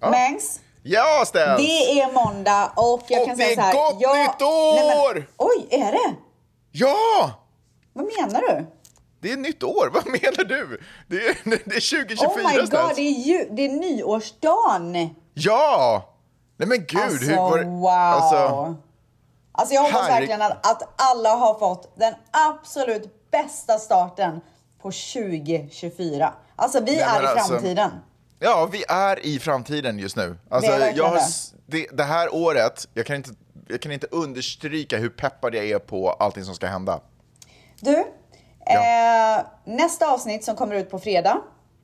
Mengs, Ja, Stens! det är måndag och jag Och kan det säga är så här. gott jag- nytt år! men, oj, är det? Ja! Vad menar du? Det är nytt år, vad menar du? Det är, det är 2024 Oh my god, Stens. det är, ju, det är nyårsdagen! Ja! Nej men gud, Alltså, hur var det? wow! Alltså, Alltså jag hoppas Herre- verkligen att, att alla har fått den absolut bästa starten på 2024. Alltså vi Nej, är i alltså- framtiden. Ja, vi är i framtiden just nu. Alltså, verkligen jag har, det. det, det här året, jag kan, inte, jag kan inte understryka hur peppad jag är på allting som ska hända. Du, Ja. eh, nästa avsnitt som kommer ut på fredag.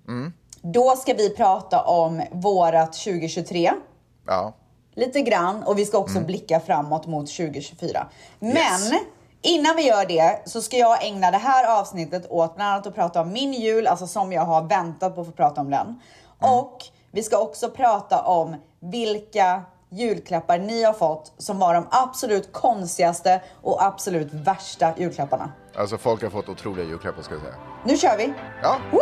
Mm. Då ska vi prata om vårat 2023. Ja. Lite grann och vi ska också Mm. blicka framåt mot 2024. Men Yes. innan vi gör det så ska jag ägna det här avsnittet åt bland annat att prata om min jul, alltså som jag har väntat på att få prata om den. Mm. Och vi ska också prata om vilka julklappar ni har fått som var de absolut konstigaste och absolut värsta julklapparna. Alltså folk har fått otroliga julklappar ska jag säga. Nu kör vi! Ja. Woo!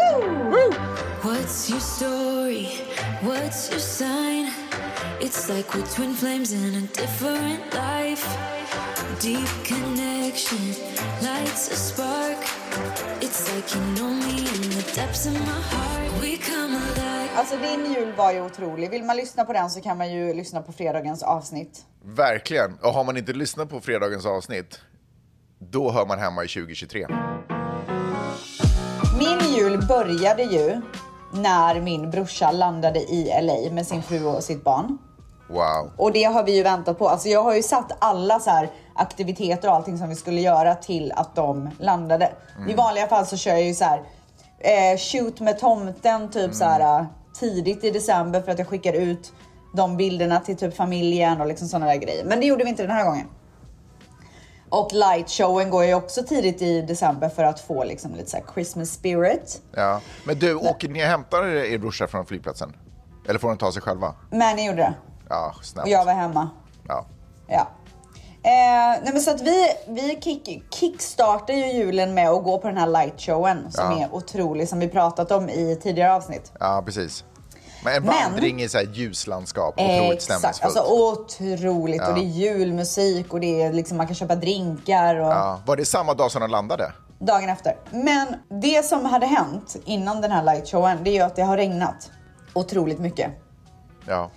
What's your story? What's your sign? It's like we're twin flames in a different life. Deep connection lights a spark. It's like you know me in the depths of my heart. We come alive. Alltså din jul var ju otrolig. Vill man lyssna på den så kan man ju lyssna på fredagens avsnitt. Verkligen. Och har man inte lyssnat på fredagens avsnitt, då hör man hemma i 2023. Min jul började ju när min brorsa landade i LA med sin fru och sitt barn. Wow. Och det har vi ju väntat på. Alltså jag har ju satt alla så här aktiviteter och allting som vi skulle göra till att de landade. I vanliga fall så kör jag ju så här eh, shoot med tomten typ så här eh, tidigt i december för att jag skickar ut de bilderna till typ familjen och liksom sådana där grejer. Men det gjorde vi inte den här gången. Och lightshowen går ju också tidigt i december för att få liksom lite så Christmas spirit. Ja. Men du, åker ni och hämtar er brorsa från flygplatsen? Eller får de ta sig själva? Men ni gjorde det. Ja, snällt. Och jag var hemma. Ja. Ja. Eh, nej men så att vi, vi kick, kickstartar ju julen med att gå på den här lightshowen som Ja. är otrolig som vi pratat om i tidigare avsnitt. ja, precis. Men en Men- vandring i så här ljuslandskap, otroligt Exakt, stämningsfullt. alltså otroligt. Och det är julmusik och det är liksom man kan köpa drinkar och ja. Var det samma dag som de landade? dagen efter. Men det som hade hänt innan den här lightshowen det är ju att det har regnat otroligt mycket. Ja.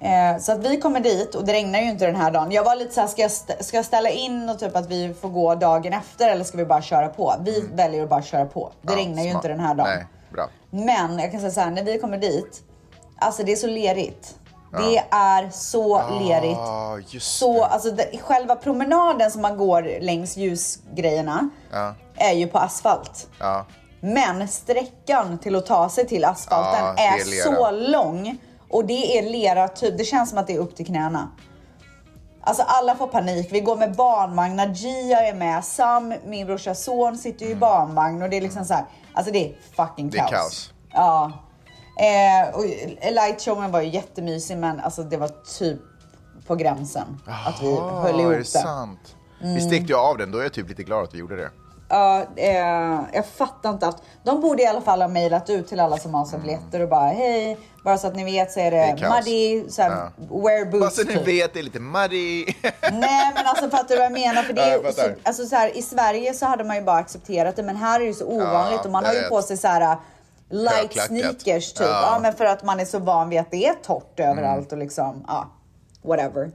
Eh, så att vi kommer dit och det regnar ju inte den här dagen. Jag var lite såhär, ska jag, ska jag ställa in och typ att vi får gå dagen efter eller ska vi bara köra på? Vi väljer att bara köra på. Det Mm. Ja, regnar ju inte den här dagen. Nej, bra. Men jag kan säga såhär, när vi kommer dit, alltså det är så lerigt. Det är så lerigt. Ja, just Så, det. alltså det, själva promenaden som man går längs ljusgrejerna Ja. är ju på asfalt. Ja. Men sträckan till att ta sig till asfalten Ja, det är, är så lång och det är lera typ. Det känns som att det är upp till knäna. Alltså alla får panik. Vi går med barnvagnar. Gia är med. Sam, min brorsas son, sitter ju i barnvagn och det är liksom så här. Alltså det är fucking Mm. Det är kaos. kaos. Ja. Eh, och lightshowen var ju jättemysig men alltså det var typ på gränsen att vi höll är ihop det det. sant? Vi stickte ju av den, då är jag typ lite glad att vi gjorde det. Ja, eh, jag fattar inte att de borde i alla fall ha mejlat ut till alla som har så biljetter och bara hej, bara så att ni vet så är det, Det är muddy, så här, Ja. wear Bara boots så ni typ. vet, det är lite muddy. Nej men alltså fattar du vad jag menar? För det Ja, är, så, alltså, så här, I Sverige så hade man ju bara accepterat det men här är det ju så ovanligt och man har ju vet. på sig så här light Högklackat. sneakers typ. Ja. Ja. men för att man är så van vid att det är torrt överallt och liksom, ja, whatever.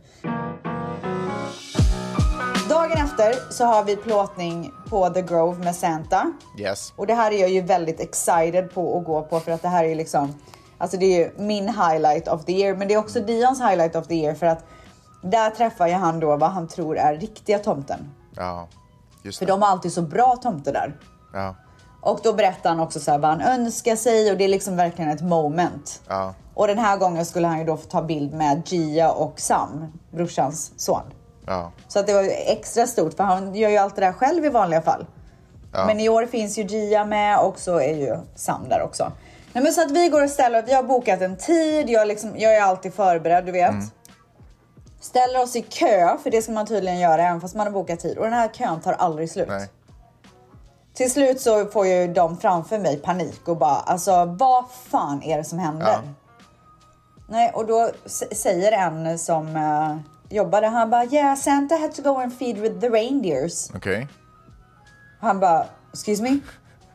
Efter så har vi plåtning på The Grove med Santa. yes. Och det här är jag ju väldigt excited på att gå på för att det här är liksom, alltså det är ju min highlight of the year. Men det är också Dions highlight of the year för att där träffar ju han då vad han tror är riktiga tomten. Ja, just För det. de har alltid så bra tomter där. Ja. Och då berättar han också så här vad han önskar sig och det är liksom verkligen ett moment. Ja. Och den här gången skulle han ju då få ta bild med Gia och Sam, brorsans son. Ja. Så att det var extra stort för han gör ju allt det där själv i vanliga fall. Ja. Men i år finns ju Gia med och så är ju Sam där också. Nej, men så att vi går och ställer vi har bokat en tid, jag, liksom, jag är alltid förberedd du vet. Mm. Ställer oss i kö, för det ska man tydligen göra även fast man har bokat tid. Och den här kön tar aldrig slut. Nej. Till slut så får ju de framför mig panik och bara alltså vad fan är det som händer? Ja. Nej, och då säger en som uh, jobbade, han bara yeah Santa had to go and feed with the reindeers. Okej. Han bara excuse me?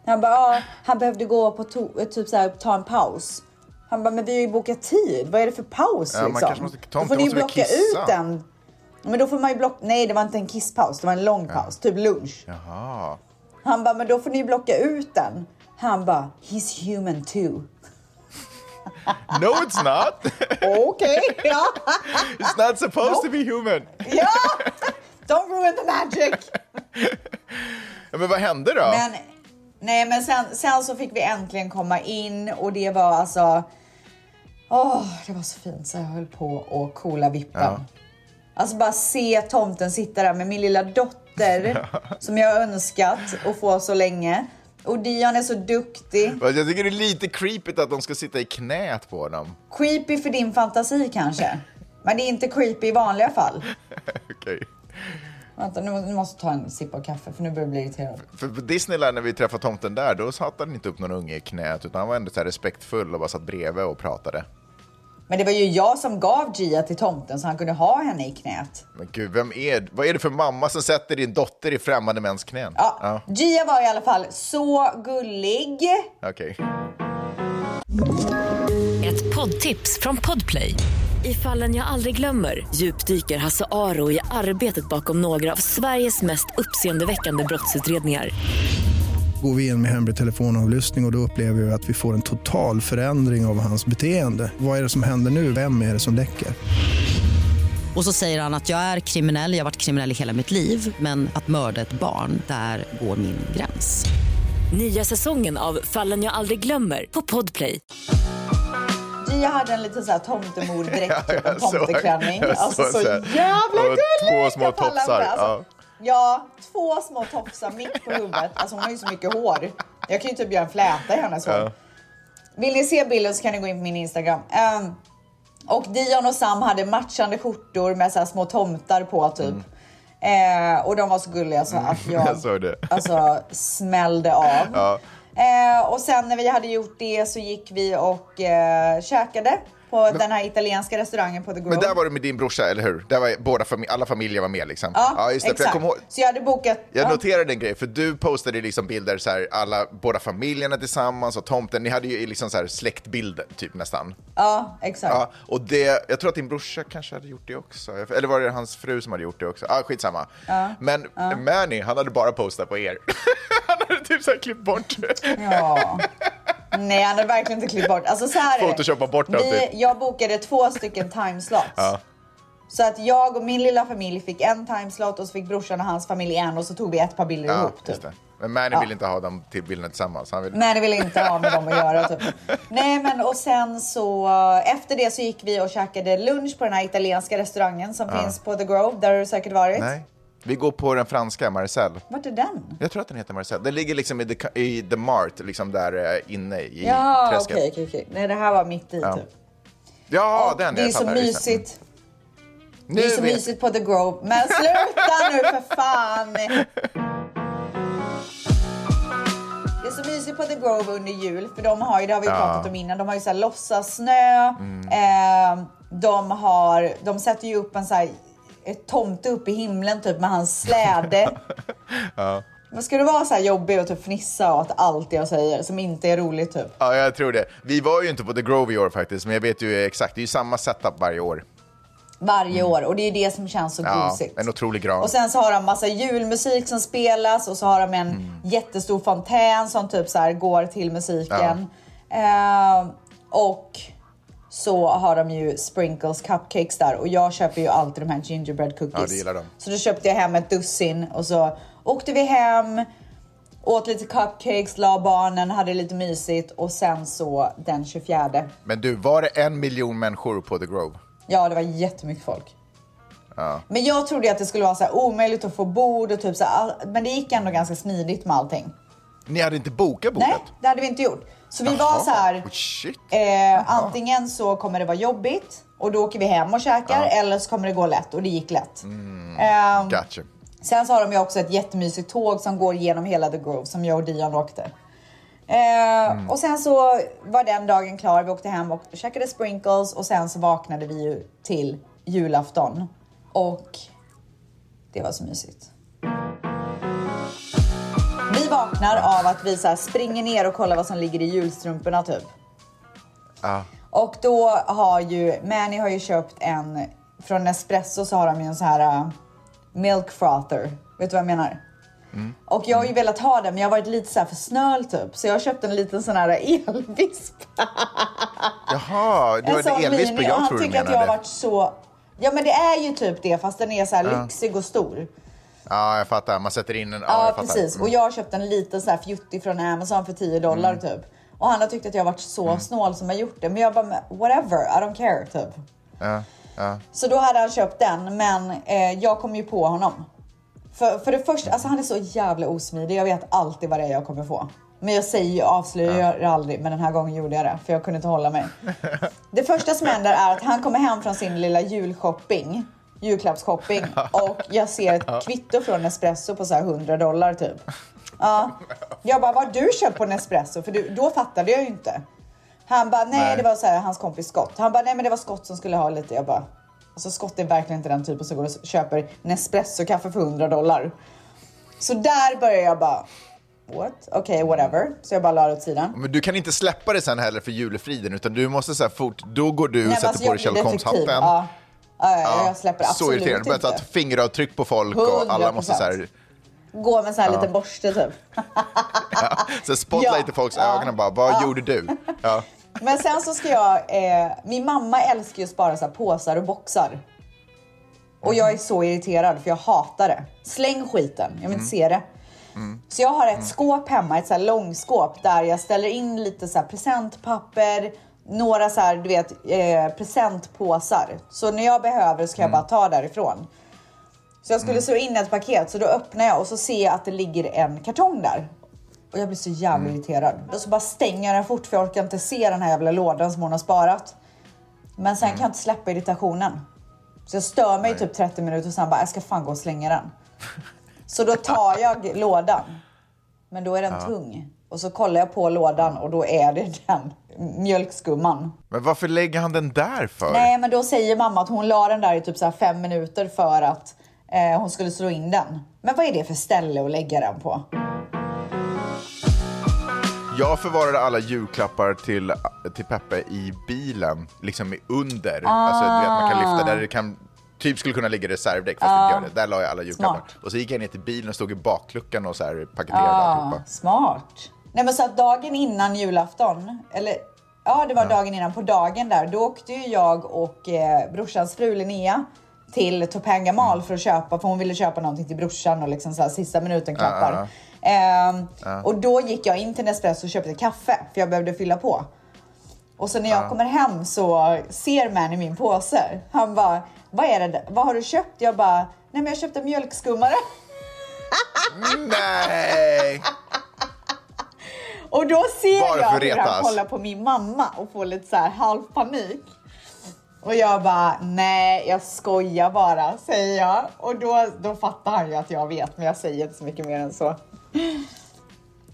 Han bara ja, han behövde gå på to- typ så här, ta en paus. Han bara men vi har ju bokat tid, vad är det för paus Ja, man liksom? kanske måste- då tomten får ni ju blocka ut den. Men då får man ju blocka, nej det var inte en kisspaus, det var en lång paus, typ lunch. Jaha. Han bara men då får ni blocka ut den. Han bara he's human too. No it's not! Ja. It's not supposed to be human! ja. Don't ruin the magic. Ja, men vad hände då? Men, nej, men sen, sen så fick vi äntligen komma in och det var alltså... Åh, det var så fint så jag höll på att coola vippen. Ja. Alltså bara se tomten sitta där med min lilla dotter som jag önskat att få så länge. Och Dion är så duktig. Jag tycker det är lite creepigt att de ska sitta i knät på dem. Creepy för din fantasi kanske. Men det är inte creepy i vanliga fall. Okej. Vänta, nu måste, nu måste jag ta en sipp av kaffe för nu börjar jag bli irriterad. För på Disneyland när vi träffade tomten där, då satte han inte upp någon unge i knät, utan han var ändå så respektfull och bara satt bredvid och pratade. Men det var ju jag som gav Gia till tomten så han kunde ha henne i knät. Men gud, vem är, vad är det för mamma som sätter din dotter i främmande mäns knän? Ja, Gia var i alla fall så gullig. Okej. Ett poddtips från Podplay. I fallen jag aldrig glömmer djupdyker Hasse Aro i arbetet bakom några av Sveriges mest uppseendeväckande brottsutredningar. Går vi in med hemlig telefonavlyssning och, och då upplever vi att vi får en total förändring av hans beteende. Vad är det som händer nu? Vem är det som läcker? Och så säger han att jag är kriminell, jag har varit kriminell i hela mitt liv men att mörda ett barn, där går min gräns. Nya säsongen av Fallen jag aldrig glömmer på Podplay. Gia hade en liten så här tomtemordräkt, typ en jag tomteklänning. jag Alltså så så jävla Och gullig! två små Jag tofsar, Alltså, ja. Två små tofsar mitt på huvudet. Alltså hon har ju så mycket hår. Jag kan ju typ göra en fläta i hennes hår. Ja. Vill ni se bilden så kan ni gå in på min Instagram. Ehm, och Dion och Sam hade matchande skjortor med så här små tomtar på typ. Eh, och de var så gulliga så att jag, Mm. jag såg det. alltså smällde av. Ja. Eh, och sen när vi hade gjort det så gick vi och eh, käkade på den här italienska restaurangen på The Grove. Men där var du med din brorsa, eller hur? Där var båda fami- alla familjer var med liksom. Ja, just det. Exakt. jag ihåg, Så jag hade bokat... Jag ja. noterade en grej, för du postade liksom bilder så här, alla, båda familjerna tillsammans och tomten. Ni hade ju liksom så här släktbilder, typ nästan. Ja, exakt. Ja, och det, jag tror att din brorsa kanske hade gjort det också. Eller var det hans fru som hade gjort det också? Ah, skitsamma. Men Manny, han hade bara postat på er. han hade typ så här klippt bort. Ja. Nej, han hade verkligen inte klippt bort. Alltså så här. Photoshoppa bort Vi. Jag bokade två stycken timeslots. Ja. Så att jag och min lilla familj fick en timeslot och så fick brorsan och hans familj en och så tog vi ett par bilder Ja, ihop. Typ. Men Manny Ja. ville inte ha de till bilderna tillsammans. Han ville... Men det ville inte ha med dem att göra. Typ. Nej men och sen så efter det så gick vi och käkade lunch på den här italienska restaurangen som finns på The Grove. Där har du säkert varit. Nej. Vi går på den franska, Marcel. Vart är den? Jag tror att den heter Marcel. Den ligger liksom i The, i the Mart, liksom där eh, inne i Ja träsket. okej okej okej. Nej det här var mitt i Ja. typ. Ja, Och den det är så mysigt. Nu Det är så mysigt på The Grove. Men sluta nu för fan! Det är så mysigt på The Grove under jul för de har ju, det har vi Ja. pratat om innan, de har ju så här låtsassnö. Mm. Eh, de har, de sätter ju upp en så här tomte upp i himlen typ med hans släde. Men ska du vara så här jobbig och typ fnissa åt allt jag säger som inte är roligt typ? Ja, jag tror det. Vi var ju inte på The Grove i år faktiskt, men jag vet ju exakt. Det är ju samma setup varje år. Varje år och det är det som känns så Mm. Ja, gosigt. en otrolig gran. Och sen så har de massa julmusik som spelas och så har de en Mm. jättestor fontän som typ så här går till musiken. Eh, och så har de ju sprinkles cupcakes där och jag köper ju alltid de här gingerbread cookies. Ja, det gillar de. Så då köpte jag hem ett dussin och så åkte vi hem, åt lite cupcakes, la barnen, hade lite mysigt och sen så den 24. Men du, var det en miljon människor på The Grove? Ja, det var jättemycket folk. Men jag trodde att det skulle vara så här omöjligt att få bord och typ så här, men det gick ändå ganska smidigt med allting. Ni hade inte bokat bordet? Nej, det hade vi inte gjort. Så vi var så här, oh, eh, antingen så kommer det vara jobbigt och då åker vi hem och käkar eller så kommer det gå lätt och det gick lätt. Ehm, Gotcha. Sen så har de ju också ett jättemysigt tåg som går genom hela The Grove som jag och Dion åkte. Eh, Och sen så var den dagen klar. Vi åkte hem och käkade sprinkles och sen så vaknade vi ju till julafton. Och det var så mysigt. Vi vaknar av att vi så springer ner och kollar vad som ligger i julstrumporna typ. Ja. Och då har ju Manny har ju köpt en från Nespresso så har de ju en så här uh, milk frother. Vet du vad jag menar? Och jag har ju velat ha den men jag har varit lite så för snöl typ. Så jag har köpt en liten sån här elvisp. Jaha, det var En elvisp jag och han tror du tycker att jag menade. har varit så... Ja men det är ju typ det fast den är så här lyxig och stor. Ja, jag fattar. Man sätter in en... Ja, Ja, precis. Mm. Och jag har köpt en liten så här fjuttig från Amazon för 10 dollar typ. Och han har tyckt att jag har varit så Mm. snål som jag gjort det. Men jag bara, "Men whatever, I don't care typ. Ja, ja. Så då hade han köpt den, men eh, jag kom ju på honom. För, för det första, alltså han är så jävla osmidig. Jag vet alltid vad det är jag kommer få. Men jag säger ju, avslöjar det aldrig, men den här gången gjorde jag det. För jag kunde inte hålla mig. Det första som händer är att han kommer hem från sin lilla julshopping. Julklappsshopping. Och jag ser ett kvitto från Nespresso på så här 100 dollar typ. Ja. Jag bara, vad har du köpt på Nespresso? För du, då fattade jag ju inte. Han bara, nej, Nej. det var så här, hans kompis Scott. Han bara, nej men det var Scott som skulle ha lite. Jag bara, alltså Scott är verkligen inte den typen som går och köper Nespresso-kaffe för 100 dollar. Så där börjar jag bara, what? Okej, whatever. Så jag bara la det åt sidan. Men du kan inte släppa det sen heller för julefriden, utan du måste så här fort, då går du och Nej, sätter alltså, på dig Sherlock detektiv. Holmes-hatten. Ja. Ja, ja, jag släpper så absolut irriterande. Börjar ta inte. ett fingeravtryck på folk och alla måste så här, Gå med en sån här liten borste typ. så här spotlight Ja, i folks ja, ögon och bara, vad gjorde du? Ja. Men sen så ska jag, eh, min mamma älskar ju att spara så här påsar och boxar. Och jag är så irriterad för jag hatar det. Släng skiten, jag vill inte se det. Så jag har ett skåp hemma, ett så här långskåp där jag ställer in lite så presentpapper, några så här, du vet, eh, presentpåsar. Så när jag behöver så kan jag bara ta därifrån. Så jag skulle slå in ett paket, så då öppnar jag och så ser jag att det ligger en kartong där. Och jag blir så jävla irriterad. Och så bara stänger jag den fort för jag orkar inte se den här jävla lådan som hon har sparat. Men sen kan jag inte släppa irritationen. Så jag stör mig i typ 30 minuter och sen bara, jag ska fan gå och slänga den. Så då tar jag lådan. Men då är den tung. Och så kollar jag på lådan och då är det den mjölkskumman. Men varför lägger han den där för? Nej, men då säger mamma att hon la den där i typ så fem minuter för att eh, hon skulle slå in den. Men vad är det för ställe att lägga den på? Jag förvarade alla julklappar till, till Peppe i bilen, liksom under. Alltså, du vet, man kan lyfta där det kan, typ skulle kunna ligga reservdäck, fast inte gör det. Där la jag alla julklappar. Smart. Och så gick jag ner till bilen och stod i bakluckan och så här paketerade alltihopa. Smart. Nej men så att dagen innan julafton, eller ja det var dagen innan, på dagen där, då åkte ju jag och eh, brorsans fru Linnea till Topanga Mall för att köpa, för hon ville köpa någonting till brorsan och liksom så här, sista minuten klappar. Ehm, Och då gick jag in till Nespresso och köpte kaffe för jag behövde fylla på. Och så när jag kommer hem så ser man i min påse. Han bara, vad är det? där? Vad har du köpt? Jag bara, nej men jag köpte mjölkskummare. Nej! Och då ser Bara för jag att hur han kollar på min mamma och får lite så här halv panik. Och jag bara, nej jag skojar bara, säger jag. Och då, då fattar han ju att jag vet, men jag säger inte så mycket mer än så.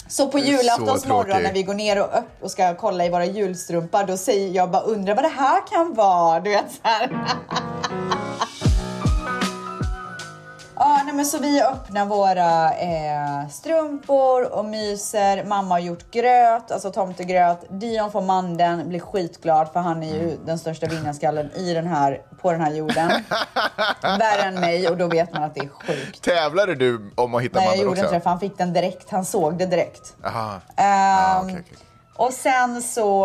Så på är så julaftons morgon tråkig. när vi går ner och upp och ska kolla i våra julstrumpor, då säger jag bara, undrar vad det här kan vara? Du vet så här. Nej, men så vi öppnar våra eh, strumpor och myser. Mamma har gjort gröt, alltså tomtegröt. Dion får mandeln, blir skitglad för han är ju den största vinnarskallen i den här, på den här jorden. Värre än mig och då vet man att det är sjukt. Tävlade du om att hitta Nej, jag gjorde också? inte det för han fick den direkt. Han såg det direkt. Aha. Ehm, okej, okej. Och sen så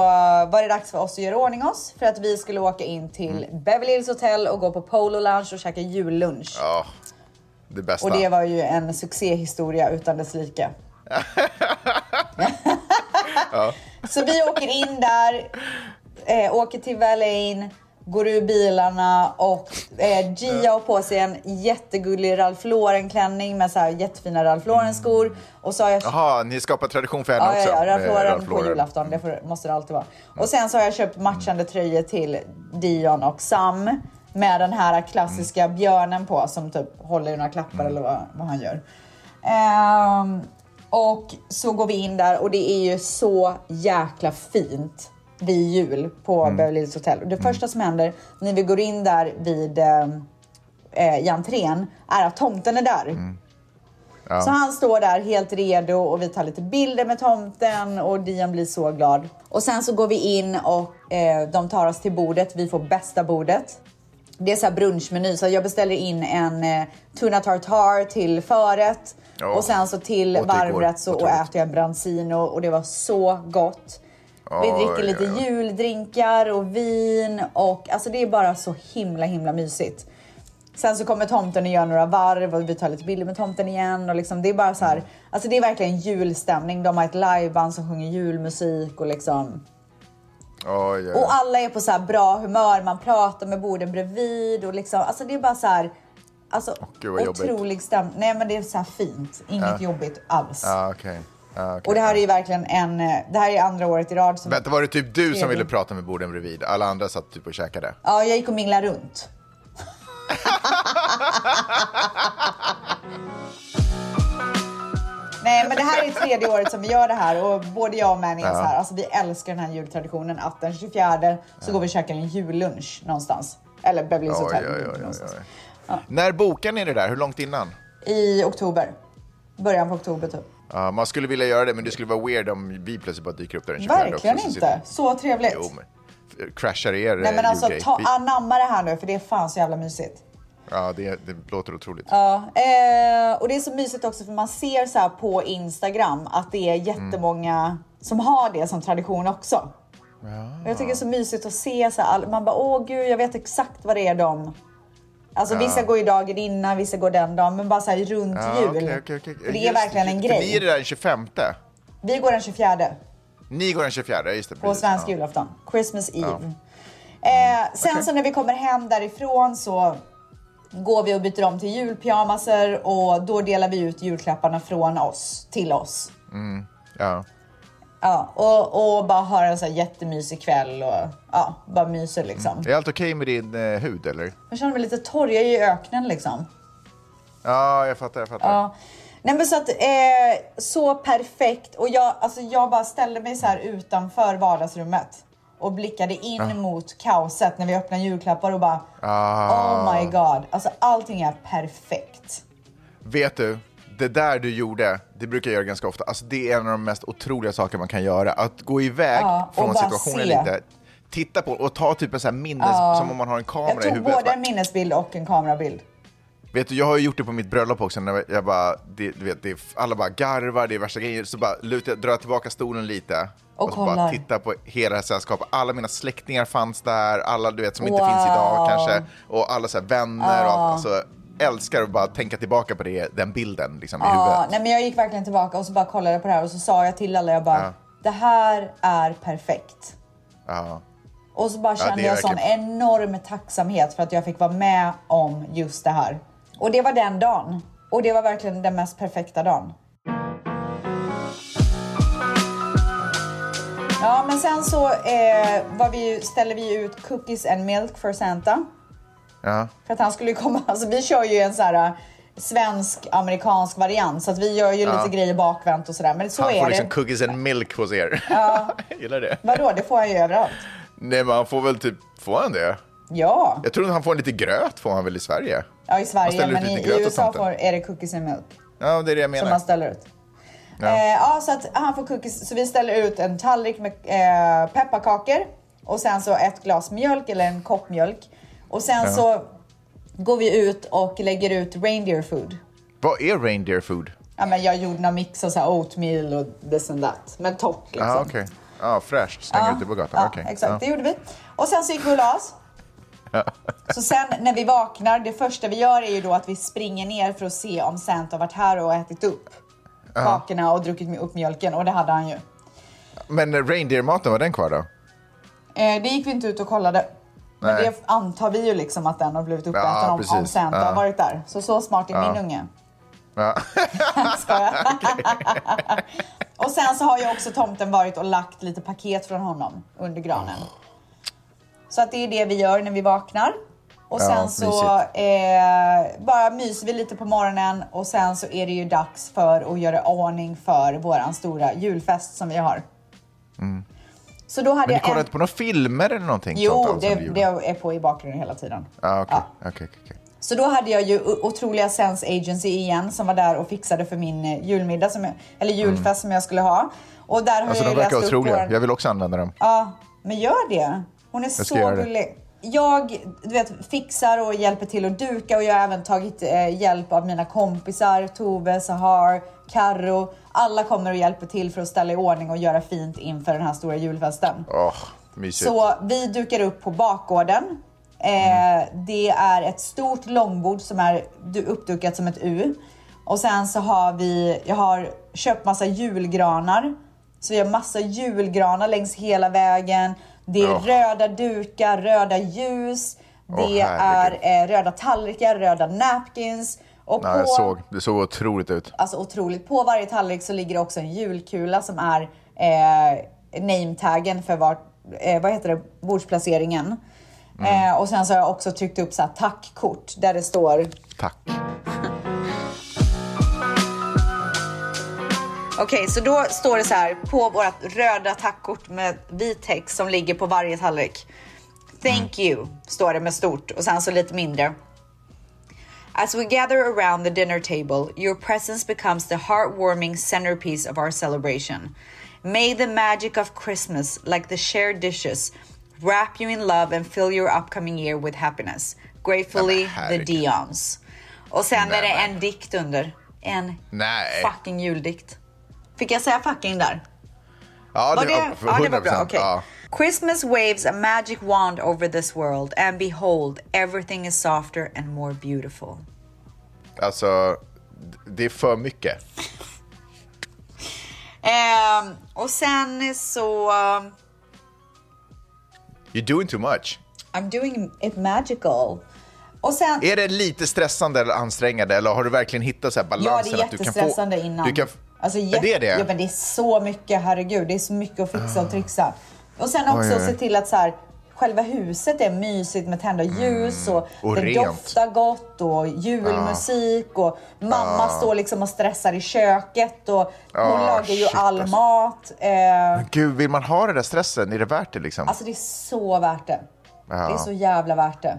var det dags för oss att göra ordning oss för att vi skulle åka in till Mm. Beverly Hills Hotel och gå på Polo Lounge och käka jullunch. Ja, det bästa. Och det var ju en succéhistoria utan dess like. Så vi åker in där, eh, åker till Verlaine, går ur bilarna och eh, Gia har på sig en jättegullig Ralph Lauren-klänning med så här jättefina Ralph Lauren-skor. Och så har jag Jaha, ni skapar tradition för henne Ja, också? ja, ja, Ralph Lauren Ralph på Lauren. julafton. Det får, måste det alltid vara. Och sen så har jag köpt matchande tröjor till Dion och Sam med den här klassiska björnen på som typ håller i några klappar eller vad, vad han gör. Ehm, Och så går vi in där och det är ju så jäkla fint vid jul på Mm. Beverly Hills Hotel. Och det första som händer när vi går in där vid eh, eh, i entrén är att tomten är där. Mm. Så han står där helt redo och vi tar lite bilder med tomten och Dion blir så glad. Och sen så går vi in och eh, de tar oss till bordet. Vi får bästa bordet. Det är så här brunchmeny så jag beställer in en eh, tuna tartar till förrätt Ja. och sen så till varmrätt så och äter jag en branzino och det var så gott. Vi Oj, dricker lite oj. juldrinkar och vin och alltså det är bara så himla himla mysigt. Sen så kommer tomten och gör några varv och vi tar lite bilder med tomten igen och liksom det är bara så här. Alltså det är verkligen julstämning. De har ett liveband som sjunger julmusik och liksom. Oj, oj. Och alla är på så bra humör. Man pratar med borden bredvid och liksom. Alltså det är bara så här. Alltså gud, vad jobbigt. otrolig stämning. Nej men det är så här fint. Inget jobbigt alls. Okej. Ja, okej. Och det här är ju verkligen en. eh, Det här är andra året i rad som. Vänta, var det typ du som ville prata med borden bredvid? Alla andra satt typ och käkade? Ja, jag gick och minglade runt. Nej, men det här är tredje året som vi gör det här och både jag och Manny är så här, alltså vi älskar den här jultraditionen att den 24 så går vi och käkar en jullunch någonstans. Eller Beverly Hills Hotel. När bokar ni det där? Hur långt innan? I oktober. Början på oktober typ. Ja, man skulle vilja göra det, men det skulle vara weird om vi plötsligt bara dyker upp där den 24 Verkligen också, så inte. Så trevligt. Jo, men crashar er Nej men eh, alltså ta, anamma det här nu för det är fan så jävla mysigt. Ja, det, det låter otroligt. Ja, eh, och det är så mysigt också för man ser så här på Instagram att det är jättemånga som har det som tradition också. Och jag tycker det är så mysigt att se så här, man bara åh gud jag vet exakt vad det är de Alltså vissa går ju dagen innan, vissa går den dagen, men bara så här runt Ja, jul. okej, okej, okej. För det är verkligen en grej. ni är det där den 25. Vi går den 24 Ni går den 24, just det. på precis. svensk ja. julafton. Christmas Eve. Eh, sen så när vi kommer hem därifrån så går vi och byter om till julpyjamaser och då delar vi ut julklapparna från oss till oss. Ja. Ja, och, och bara ha en så här jättemysig kväll och ja, bara myser liksom. Är allt okej med din eh, hud, eller? Jag känner mig lite torr, jag är i öknen liksom. Ja, jag fattar, jag fattar. Ja. Nej men så att, eh, så perfekt. Och jag, alltså jag bara ställde mig så här utanför vardagsrummet och blickade in mot kaoset när vi öppnade julklappar och bara Ah. Oh my god. Alltså allting är perfekt. Vet du, det där du gjorde, det brukar jag göra ganska ofta. Alltså, det är en av de mest otroliga saker man kan göra. Att gå iväg Ja, från situationen se. lite, titta på och ta typ en sån här minnes, som om man har en kamera Jag i tog huvudet. både Bara, en minnesbild och en kamerabild. Vet du, jag har ju gjort det på mitt bröllop också. När jag bara, det, du vet, det alla bara garvar, det är värsta grejer. Så bara lutar, drar jag tillbaka stolen lite. Och så bara tittar på hela det här sällskapet. Alla mina släktingar fanns där, alla du vet som inte Wow. finns idag kanske. Och alla så här vänner och allt. Alltså, älskar att bara tänka tillbaka på det, den bilden liksom, i Ja, huvudet. nej men jag gick verkligen tillbaka och så bara kollade på det här och så sa jag till alla, jag bara Ja. det här är perfekt. Ja. Och så bara Ja, kände är jag sån enorm tacksamhet för att jag fick vara med om just det här. Och det var den dagen. Och det var verkligen den mest perfekta dagen. Ja, men sen så eh, var vi, ställde vi ut cookies and milk för Santa. Ja. För att han skulle komma, alltså vi kör ju en så här eh, svensk-amerikansk variant så att vi gör ju lite grejer bakvänt och sådär. Men så Han är får det. liksom cookies and milk hos er. Ja. Gillar det. Vadå, det får han ju överallt. Nej, men han får väl typ, får han det? Ja, Jag tror att han får lite gröt, får han väl i Sverige? ja i Sverige, ut men i, USA får, är det cookies and milk. Ja, det är det jag som menar. man ställer ut. Ja. Ja. Eh, ja, så att han får cookies. Så vi ställer ut en tallrik med eh, pepparkakor och sen så ett glas mjölk eller en kopp mjölk. Och sen så går vi ut och lägger ut reindeer food. Vad är reindeer food? Ja, men jag gjorde någon mix av så här oatmeal och this and that. Men torrt liksom. Ja, okej. Ja, fräscht. Slänger ut det på gatan. Ja, Okej. exakt. Ja. Det gjorde vi. Och sen så gick vi och la oss. Så sen när vi vaknar, det första vi gör är ju då att vi springer ner för att se om Santa varit här och ätit upp kakorna och druckit upp mjölken. Och det hade han ju. Men reindeer-maten, var den kvar då? Eh, det gick vi inte ut och kollade. Men Nej. det antar vi ju liksom att den har blivit uppäten Ja, om, om. Santa Ja. har varit där. Så så smart är min unge. Ja. Och sen så har ju också tomten varit och lagt lite paket från honom under granen. Så att det är det vi gör när vi vaknar. Och Ja, sen så mysigt. eh, bara myser vi lite på morgonen och sen så är det ju dags för att göra ordning för våran stora julfest som vi har. Så då hade Mm. Men ni jag kollar en... inte på några filmer eller någonting? Jo, alls det, det är på i bakgrunden hela tiden. Ja, okej. Ja. okej, okej, okej. Så då hade jag ju otroliga Sense Agency igen som var där och fixade för min eh, julmiddag, som jag, eller julfest som jag skulle ha. Och där har Alltså jag de verkar otroliga. våran- Jag vill också använda dem. Ja, men gör det. Hon är så gullig. Jag du vet, fixar och hjälper till att duka och jag har även tagit eh, hjälp av mina kompisar Tove, Sahar, Karro. Alla kommer och hjälper till för att ställa i ordning och göra fint inför den här stora julfesten. Mysigt. Så vi dukar upp på bakgården. Eh, Det är ett stort långbord som är du- uppdukat som ett U. Och sen så har vi, jag har köpt massa julgranar. Så vi har massa julgranar längs hela vägen. Det är Åh. röda dukar, röda ljus. Det Åh, är eh, röda tallrikar, röda napkins. Och Ja, på, jag såg. Det såg otroligt ut. Alltså otroligt. På varje tallrik så ligger det också en julkula som är eh, nametaggen för vart, eh, vad heter det, bordsplaceringen. Eh, och sen så har jag också tryckt upp så här tackkort där det står Tack. Okej, så då står det så här på vårt röda tackkort med vit text som ligger på varje tallrik. Thank you, står det med stort och sen så lite mindre. As we gather around the dinner table, your presence becomes the heartwarming centerpiece of our celebration. May the magic of Christmas, like the shared dishes, wrap you in love and fill your upcoming year with happiness. Gratefully, Nej, the. Dions. Och sen är det Nej, en dikt under. En Nej. fucking juldikt. Fick jag säga fucking där? Ja, Var det, det, ja, det var bra. 100%, okej. ja. Christmas waves a magic wand over this world and behold, everything is softer and more beautiful. Alltså, det är för mycket. Ehm, och sen så... um, You're doing too much. I'm doing it magical. Sen... Är det lite stressande eller ansträngande eller har du verkligen hittat så här Ja, balansen? det är att du kan jättestressande få, innan. Du kan, alltså, är det det? Ja, men det är så mycket, herregud. Det är så mycket att fixa och trixa. Och sen också Oj, oj, se till att så här, själva huset är mysigt med tända ljus och, Mm. Och det rent. doftar gott och julmusik och mamma står liksom och stressar i köket och hon Ah, lagar ju shit, all alltså. mat. Eh, Gud, vill man ha den där stressen? Är det värt det liksom? Alltså det är så värt det. Ja. Det är så jävla värt det.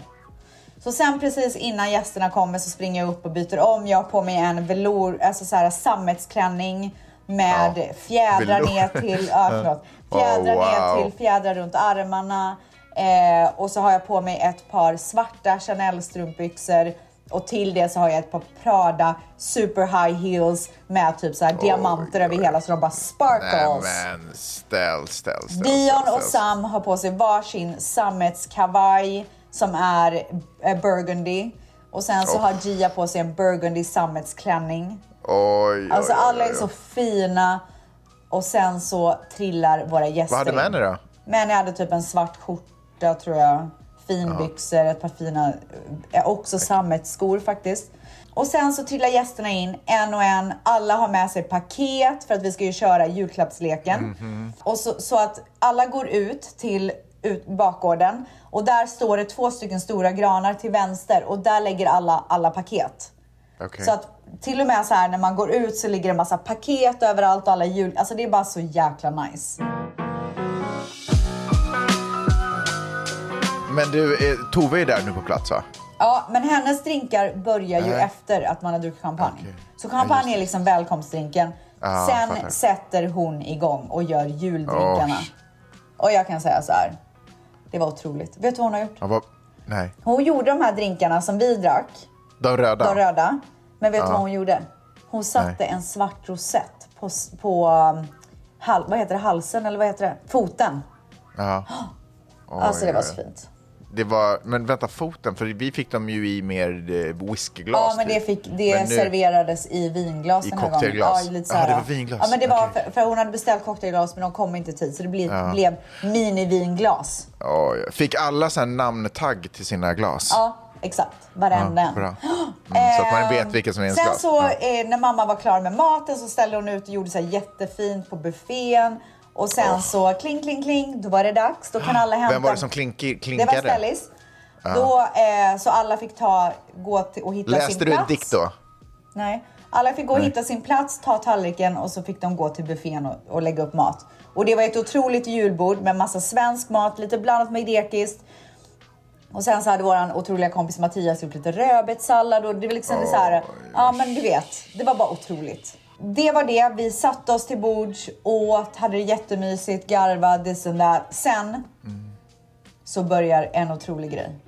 Så sen precis innan gästerna kommer så springer jag upp och byter om. Jag har på mig en velour, alltså så här sammetsklänning med Ja. fjädrar Velour. ner till, ja, förlåt, fjädrar Oh, ner wow. till fjädrar runt armarna. Eh, och så har jag på mig ett par svarta Chanel strumpbyxor och till det så har jag ett par Prada super high heels med typ så här diamanter över hela så de bara Nej sparkles. men ställ, ställ, ställ. Dion ställ, och ställ. Sam har på sig varsin sammetskavaj som är eh, burgundy. Och sen så Oh. har Gia på sig en burgundy sammetsklänning. Oj, oj, Alltså oj, alla är oj, så oj. fina. Och sen så trillar våra gäster Vad hade med dig då? Men jag hade typ en svart skjorta tror jag. Finbyxor, ett par fina, eh, också sammetsskor faktiskt. Och sen så trillar gästerna in en och en. Alla har med sig paket för att vi ska ju köra julklappsleken. Mhm. Och så, så att alla går ut till ut, bakgården och där står det två stycken stora granar till vänster och där lägger alla alla paket. Okej. Så att till och med så här när man går ut så ligger det massa paket överallt och alla jul... Alltså det är bara så jäkla nice. Men du, eh, Tove är där nu på plats va? Ja, men hennes drinkar börjar ju Nej. efter att man har druckit champagne. Okej. Så Ja, champagne just är liksom välkomstdrinken. Ah, Sen fattar. sätter hon igång och gör juldrinkarna. Oj. Och jag kan säga så här. Det var otroligt. Vet du vad hon har gjort? Ja, vad, nej. Hon gjorde de här drinkarna som vi drack, De röda? de röda. Men vet du Ja. vad hon gjorde? Hon satte Nej. en svart rosett på, på um, hal, vad heter det, halsen eller vad heter det? Foten. Ja. Oj, Alltså det var så fint. Det var, men vänta, foten, för vi fick dem ju i mer eh, whiskyglas. Ja, men det, typ. fick, det Men nu- serverades i vinglas I den här cocktailglas? gången. Ja, lite så Ja, här, det var vinglas. Ja, men det var för, för hon hade beställt cocktailglas men de kom inte i tid så det blev, blev mini-vinglas. Oj, fick alla så här namntagg till sina glas? Ja, exakt. Varenda en. Bra. Mm, så att man vet vilka som är ens Sen glas. så Ja. eh, när mamma var klar med maten så ställde hon ut och gjorde så jättefint på buffén. Och sen så kling, kling, kling, då var det dags. Då kan alla hämta. Vem var det som klinki, Det klinkade? var Stellis. Då, eh, så alla fick ta, gå till, och hitta sin Läste du plats. en dikt då? Nej. Alla fick gå och hitta sin plats, ta tallriken och så fick de gå till buffén och, och lägga upp mat. Och det var ett otroligt julbord med massa svensk mat, lite blandat med grekiskt. Och sen så hade våran otroliga kompis Mattias gjort lite rödbetssallad och det var liksom så här, ja men du vet, det var bara otroligt. Det var det, vi satte oss till bords, åt, hade det jättemysigt, garvade, this and that. Sen så börjar en otrolig grej.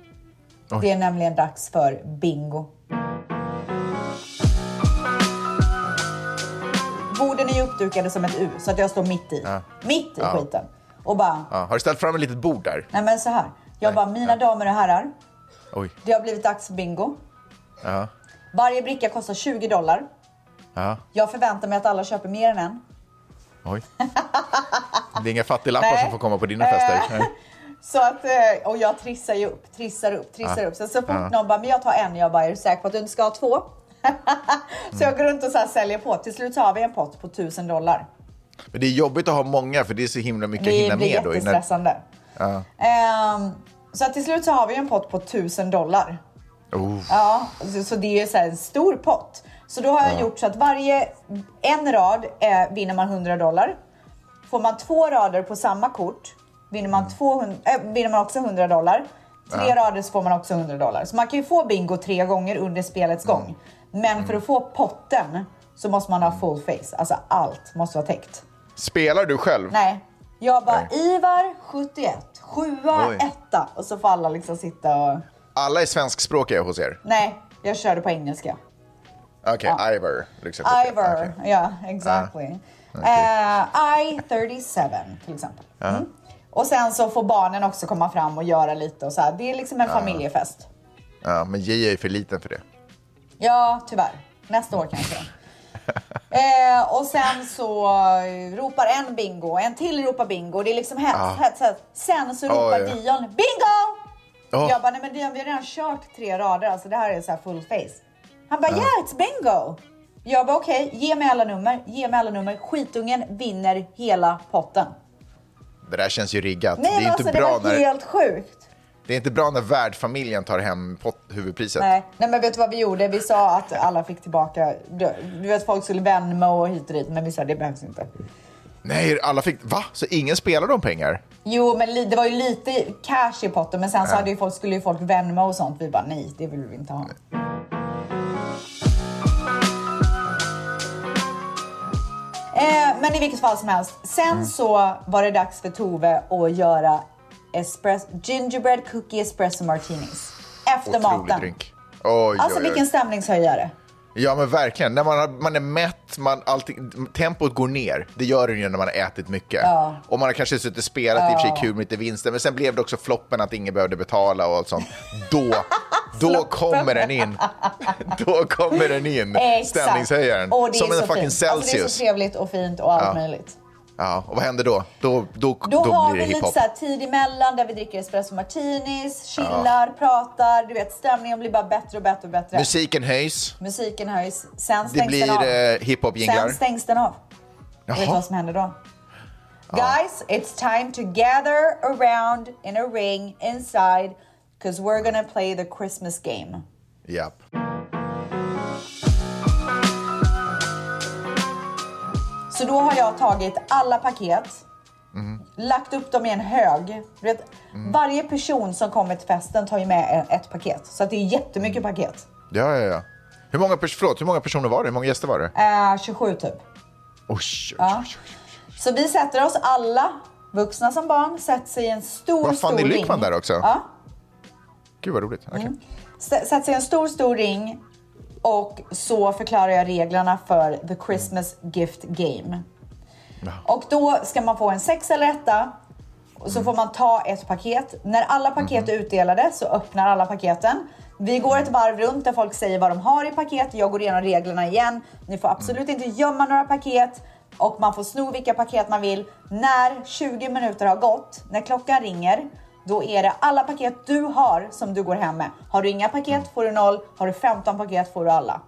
Oj. Det är nämligen dags för bingo. Borden är ju uppdukade som ett U så att jag står mitt i. Mitt i Ja. skiten. Och bara, Ja. Har du ställt fram ett litet bord där? nej men så här. Jag Nej. bara, mina damer och herrar. Oj. Det har blivit dags för bingo. Ja. Varje bricka kostar 20 dollar. Ja. Jag förväntar mig att alla köper mer än en. Oj. Det är inga fattiglappar som får komma på dina fester. Nej. Så att, eh, och jag trissar ju upp, trissar upp, trissar upp. Så, så fort någon bara, men jag tar en, jag bara, är du säker på att du inte ska ha två? så jag går runt och så säljer på. Till slut så har vi en pott på 1000 dollar. Men det är jobbigt att ha många för det är så himla mycket att Det hinna blir med då. innan- jättestressande. Ehm, så att till slut så har vi en pott på 1000 dollar. Oh. Ja, så, så det är ju så här en stor pott. Så då har jag gjort så att varje en rad eh, vinner man 100 dollar. Får man två rader på samma kort vinner man, 200, äh, vinner man också 100 dollar. Tre rader så får man också 100 dollar. Så man kan ju få bingo tre gånger under spelets gång. Men för att få potten så måste man ha full face. Alltså allt måste vara täckt. Spelar du själv? Nej. Jag bara, Nej. Ivar 71, sjua, Oj. etta. Och så får alla liksom sitta och... Alla är svenskspråkiga hos er? Nej, jag körde på engelska. Okej, Ivor. Liksom. Ivor, Okej. ja, exactly. Eh, I-37 till exempel. Mm. Och sen så får barnen också komma fram och göra lite och så här. Det är liksom en familjefest. Ja, men J är för liten för det. Ja, tyvärr. Nästa år kanske. eh, och sen så ropar en bingo, en till ropar bingo. Det är liksom hets, Ah. hets, hets. Sen så ropar Oj. Dion bingo! Åh. Jag bara, nej men Dion vi har redan kört tre rader, alltså det här är så här full face. Han bara, yeah it's bingo! Jag bara, okej, ge mig alla nummer, ge mig alla nummer. Skitungen vinner hela potten. Det där känns ju riggat. Nej det, är men inte alltså bra det var när, helt sjukt. det är inte bra när värdfamiljen tar hem pot, huvudpriset. Nej. nej men vet du vad vi gjorde? Vi sa att alla fick tillbaka, du, vet folk skulle Venmo och hit och dit, men vi sa det behövs inte. Nej, alla fick... Va? Så ingen spelar de pengar? Jo, men det var ju lite cash i potten, men sen så hade ju folk, skulle ju folk Venmo och sånt. Vi bara nej, det vill vi inte ha. Eh, men i vilket fall som helst. Sen Mm. så var det dags för Tove att göra espresso, gingerbread cookie espresso martinis. Efter Otrolig maten. drink. Oj, Alltså oj, oj. vilken stämningshöjare. Ja, men verkligen. När man, har, man är mätt, man, allting, tempot går ner. Det gör det ju när man har ätit mycket. Ja. Och man har kanske suttit och spelat, i och för sig kul med lite vinster, men sen blev det också floppen att ingen behövde betala och allt sånt. Då, då kommer den in. Då kommer den in, stämningshöjaren. Det Som en så fucking fint. Alltså, det är Celsius. så trevligt och fint och allt Ja. möjligt. ja, och vad händer då? Då, då, Då, har blir vi det lite så här tid emellan där vi dricker espresso martinis, chillar, pratar. Du vet, stämningen blir bara bättre och bättre och bättre. Musiken höjs, Musiken höjs. Sen det stängs blir den av. eh, hiphop-jinglar. Sen stängs den av. Vet du Jaha. vad som händer då? Guys, it's time to gather around in a ring inside because we're gonna play the Christmas game. Japp. Så då har jag tagit alla paket, Mhm. lagt upp dem i en hög. Du vet, Mm. Varje person som kommer till festen tar ju med ett paket. Så att det är jättemycket paket. Ja, ja, ja. Hur många, förlåt, hur många personer var det? Hur många gäster var det? Eh, 27 typ. Oj, oj, oj. Så vi sätter oss alla, vuxna som barn, sätter sig i en stor, Vad fan, stor är ring. Lyckman där också? Ja. Gud vad roligt. Okej. Mm. S- Sätter sig en stor, stor ring och så förklarar jag reglerna för the Christmas gift game. Och då ska man få en sex eller etta och så får man ta ett paket. När alla paket är utdelade så öppnar alla paketen. Vi går ett varv runt där folk säger vad de har i paket. Jag går igenom reglerna igen. Ni får absolut inte gömma några paket och man får sno vilka paket man vill. När 20 minuter har gått, när klockan ringer, då är det alla paket du har som du går hem med. Har du inga paket får du noll. Har du 15 paket får du alla.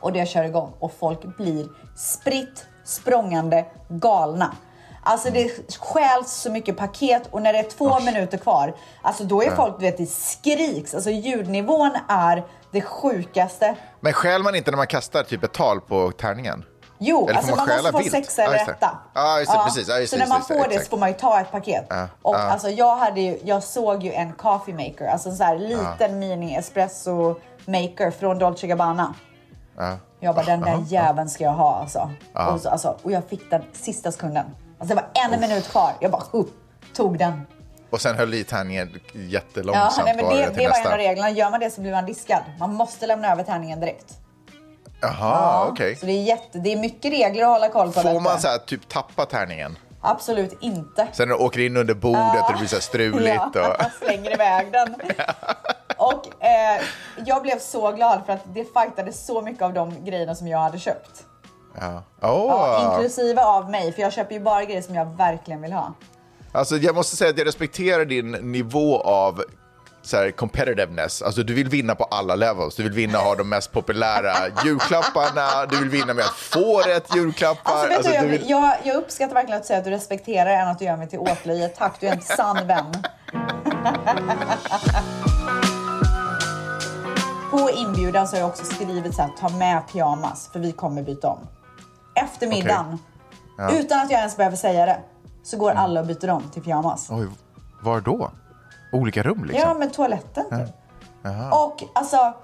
Och det kör igång och folk blir spritt språngande galna. Alltså det stjäls så mycket paket och när det är två minuter kvar, alltså då är folk, du vet, det skriks. Alltså ljudnivån är det sjukaste. Men stjäl man inte när man kastar typ ett tal på tärningen? Jo, Eller alltså man man, måste få vilt? sexa eller Ja, just det. etta. Ja, just det, precis. Ja, just så det, när man just det, får det exakt. så får man ju ta ett paket. och ja. alltså jag hade ju, jag såg ju en coffee maker, alltså en sån här liten mini espresso maker från Dolce Gabbana. Jag bara, den där jäveln ska jag ha alltså. Och, så, alltså. och jag fick den sista sekunden. Alltså det var en minut kvar. Jag bara, uh, tog den. Och sen höll i tärningen Ja, jättelångsamt nej, men det, det var en nästa. av reglerna. Gör man det så blir man diskad. Man måste lämna över tärningen direkt. Jaha, okej. Så det är, jätte, det är mycket regler att hålla koll på. Får man så här, typ tappa tärningen? Absolut inte. Sen när du åker in under bordet och det blir så här struligt. Ja, Och... slänger iväg den. Och eh, jag blev så glad för att det fightade så mycket av de grejerna som jag hade köpt. Ja. Ja, Åh. inklusive av mig, för jag köper ju bara grejer som jag verkligen vill ha. Alltså, jag måste säga att jag respekterar din nivå av så här, competitiveness. Alltså, du vill vinna på alla levels. Du vill vinna och ha de mest populära julklapparna. Du vill vinna med att få rätt julklappar. Alltså, Alltså, du, jag, vill... jag, jag uppskattar verkligen att du säger att du respekterar än att du gör mig till åtlöje. Tack, du är en sann vän. På inbjudan så har jag också skrivit så här, ta med pyjamas för vi kommer byta om. Efter middagen, utan att jag ens behöver säga det, så går Mm. alla och byter om till pyjamas. Oj, var då? Olika rum liksom? Ja, men toaletten typ. Och alltså,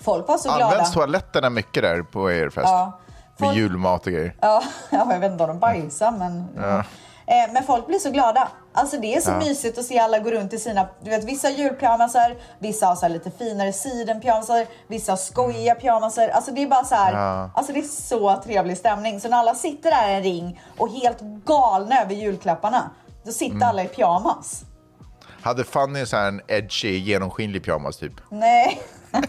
folk var så glada. Används toaletterna mycket där på er fest? Ja. Med Folk- julmat och grejer? Ja, ja, jag vet inte om de bajsar men... Ja. Eh, men folk blir så glada. Alltså det är så mysigt att se alla gå runt i sina... Du vet vissa har julpyjamasar, vissa har så här lite finare sidenpyjamasar, vissa har skojiga pyjamasar. Alltså det är bara så här... Alltså det är så trevlig stämning. Så när alla sitter där i en ring och helt galna över julklapparna, då sitter alla i pyjamas. Hade Fanny så här en edgy, genomskinlig pyjamas typ? Nej.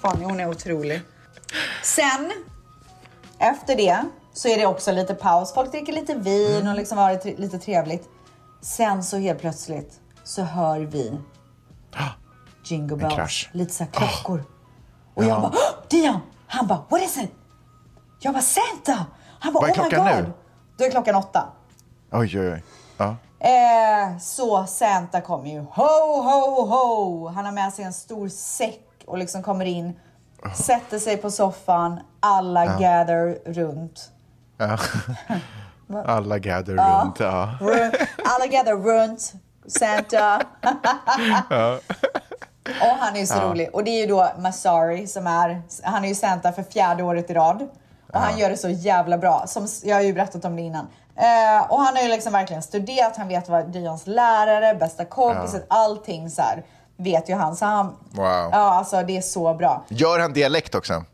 Fanny hon är otrolig. Sen, efter det, så är det också lite paus. Folk dricker lite vin och liksom har det lite trevligt. Sen så helt plötsligt så hör vi Jingle bells. Lite så här klockor. Och jag bara, "Åh, Dion! Han bara, what is it? Jag bara, Santa! Han bara, Vad är oh my klockan god. nu? Då är klockan åtta. Oj, oj, oj. Ja. Eh, så Santa kommer ju. Ho, ho, ho! Han har med sig en stor säck och liksom kommer in, sätter sig på soffan, alla gather runt. Alla gather runt. Ja. Alla gather runt Santa. och han är ju så rolig. Och det är ju då Masari som är, han är ju Santa för fjärde året i rad. Och han gör det så jävla bra. Som, jag har ju berättat om det innan. Eh, och han har ju liksom verkligen studerat, han vet vad Dions lärare, bästa kompiset, allting så här vet ju han. Så han Wow. Ja, alltså det är så bra. Gör han dialekt också?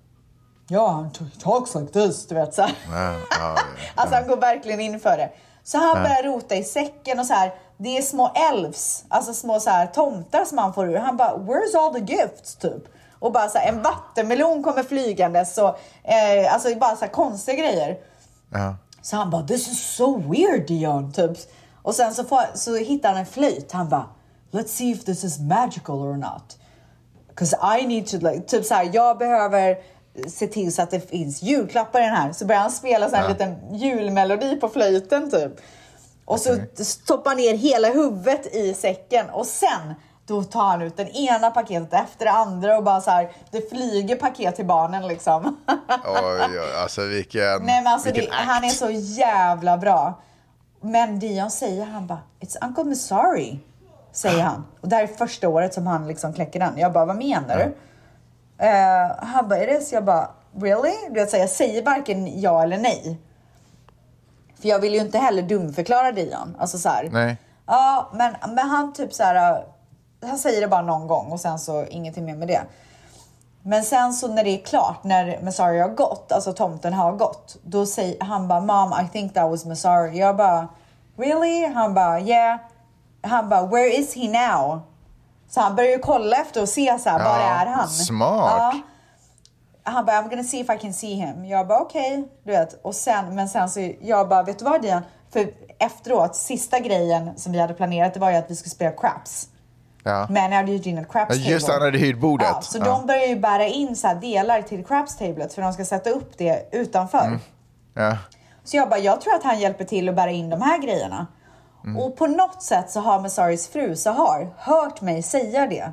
Ja, han talks like this, du vet så här. Ja, ja, Alltså han går verkligen in för det. Så han börjar rota i säcken och så här. Det är små elves, alltså små så här tomtar som han får ur. Han bara, where's all the gifts typ? Och bara så här, en vattenmelon kommer flygandes och eh, alltså bara så här konstiga grejer. ja. Så han bara, this is so weird Dion, typ. Och sen så, får, så hittar han en flöjt. Han bara, let's see if this is magical or not. Cause I need to, like, typ så här, jag behöver se till så att det finns julklappar i den här. Så börjar han spela så här en liten julmelodi på flöjten typ. Och så stoppar han ner hela huvudet i säcken och sen då tar han ut den ena paketet efter det andra och bara så här, det flyger paket till barnen liksom. Oj, oj, alltså vilken, Nej men alltså vilken det, han är så jävla bra. Men Dion säger han bara, It's Uncle Missouri. Säger han. Och det här är första året som han liksom kläcker den. Jag bara, vad menar du? Eh, han bara, är det så? Jag bara, really? Du vet, så jag säger varken ja eller nej. För jag vill ju inte heller dumförklara Dion. Alltså så här. Nej. Ja, men, men han typ så här. Han säger det bara någon gång och sen så ingenting mer med det. Men sen så när det är klart, när Masari har gått, alltså tomten har gått, då säger han bara Mom, I think that was Masari. Jag bara Really? Han bara Yeah. Han bara Where is he now? Så han börjar ju kolla efter och se så här, var är han? smart. Ja. Han bara, I'm gonna see if I can see him. Jag bara, okej. du vet. Och sen, men sen så, jag bara, vet du vad Dian? För efteråt, sista grejen som vi hade planerat, det var ju att vi skulle spela craps. Ja. Men jag hade ju in ett craps Ja, just table. han hade hyrt bordet. Ja, så Ja. de börjar ju bära in så delar till craps tablet för de ska sätta upp det utanför. Ja. Så jag bara, jag tror att han hjälper till att bära in de här grejerna. Och på något sätt så har Masaris fru Sahar hört mig säga det.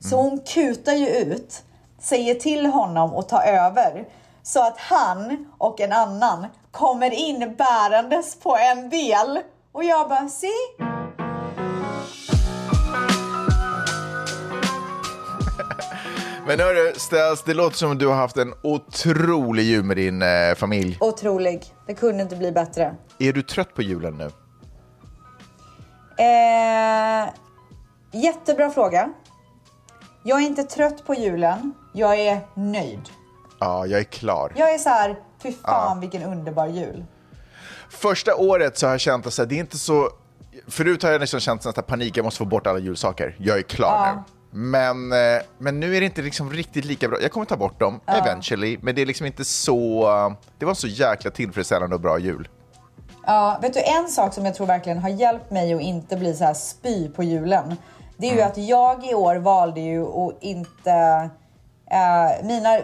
Så hon kutar ju ut, säger till honom att ta över. Så att han och en annan kommer in bärandes på en del. Och jag bara, se. Men hörru, Stels, det låter som att du har haft en otrolig jul med din eh, familj. Otrolig. Det kunde inte bli bättre. Är du trött på julen nu? Eh, jättebra fråga. Jag är inte trött på julen. Jag är nöjd. Ja, jag är klar. Jag är så här, fy fan vilken underbar jul. Första året så har jag känt att så här, det är inte så... Förut har jag nästan känt nästan panik, jag måste få bort alla julsaker. Jag är klar Ja. nu. Men, eh, men nu är det inte liksom riktigt lika bra. Jag kommer ta bort dem eventually, men det är liksom inte så... Det var en så jäkla tillfredsställande och bra jul. Ja, vet du en sak som jag tror verkligen har hjälpt mig att inte bli så här spy på julen. Det är ju att jag i år valde ju att inte... Eh, mina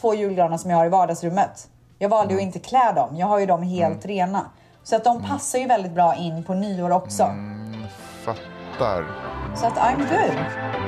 två julgranar som jag har i vardagsrummet. Jag valde ju att inte klä dem. Jag har ju dem helt rena. Så att de passar ju väldigt bra in på nyår också. Fattar. Så att I'm good.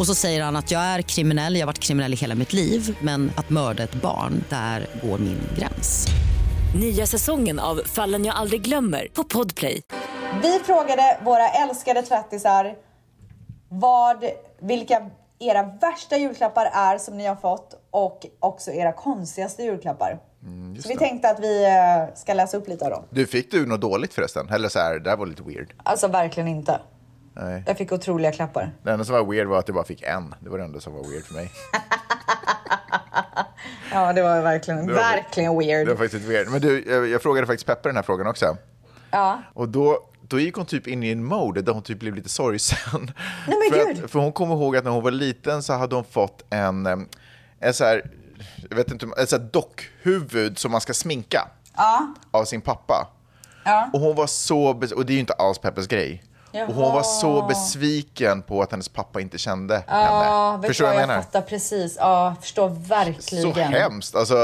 Och så säger han att jag är kriminell, jag har varit kriminell i hela mitt liv men att mörda ett barn, där går min gräns. Nya säsongen av Fallen jag aldrig glömmer på Podplay. Vi frågade våra älskade tvättisar vad, vilka era värsta julklappar är som ni har fått och också era konstigaste julklappar. så vi tänkte att vi eh, ska läsa upp lite av dem. Du, fick du något dåligt förresten? Eller så här, det här var lite weird. Alltså verkligen inte. Nej. Jag fick otroliga klappar. Det enda som var weird var att du bara fick en. Det var det enda som var weird för mig. Ja, det var verkligen, Det var- verkligen weird. Det var faktiskt weird. Men du, jag, jag frågade faktiskt Pepper den här frågan också. Ja. Och då, då gick hon typ in i en mode där hon typ blev lite sorgsen. Nej, men för, gud. att, för hon kommer ihåg att när hon var liten så hade hon fått en, en så här, jag vet inte, en så här dockhuvud som man ska sminka av sin pappa. Ja. Och hon var så, och det är ju inte alls Peppers grej. Och hon var så besviken på att hennes pappa inte kände Ja, henne. Förstår du vad jag jag menar? fattar precis. Ja, förstår verkligen. Så hemskt. Alltså,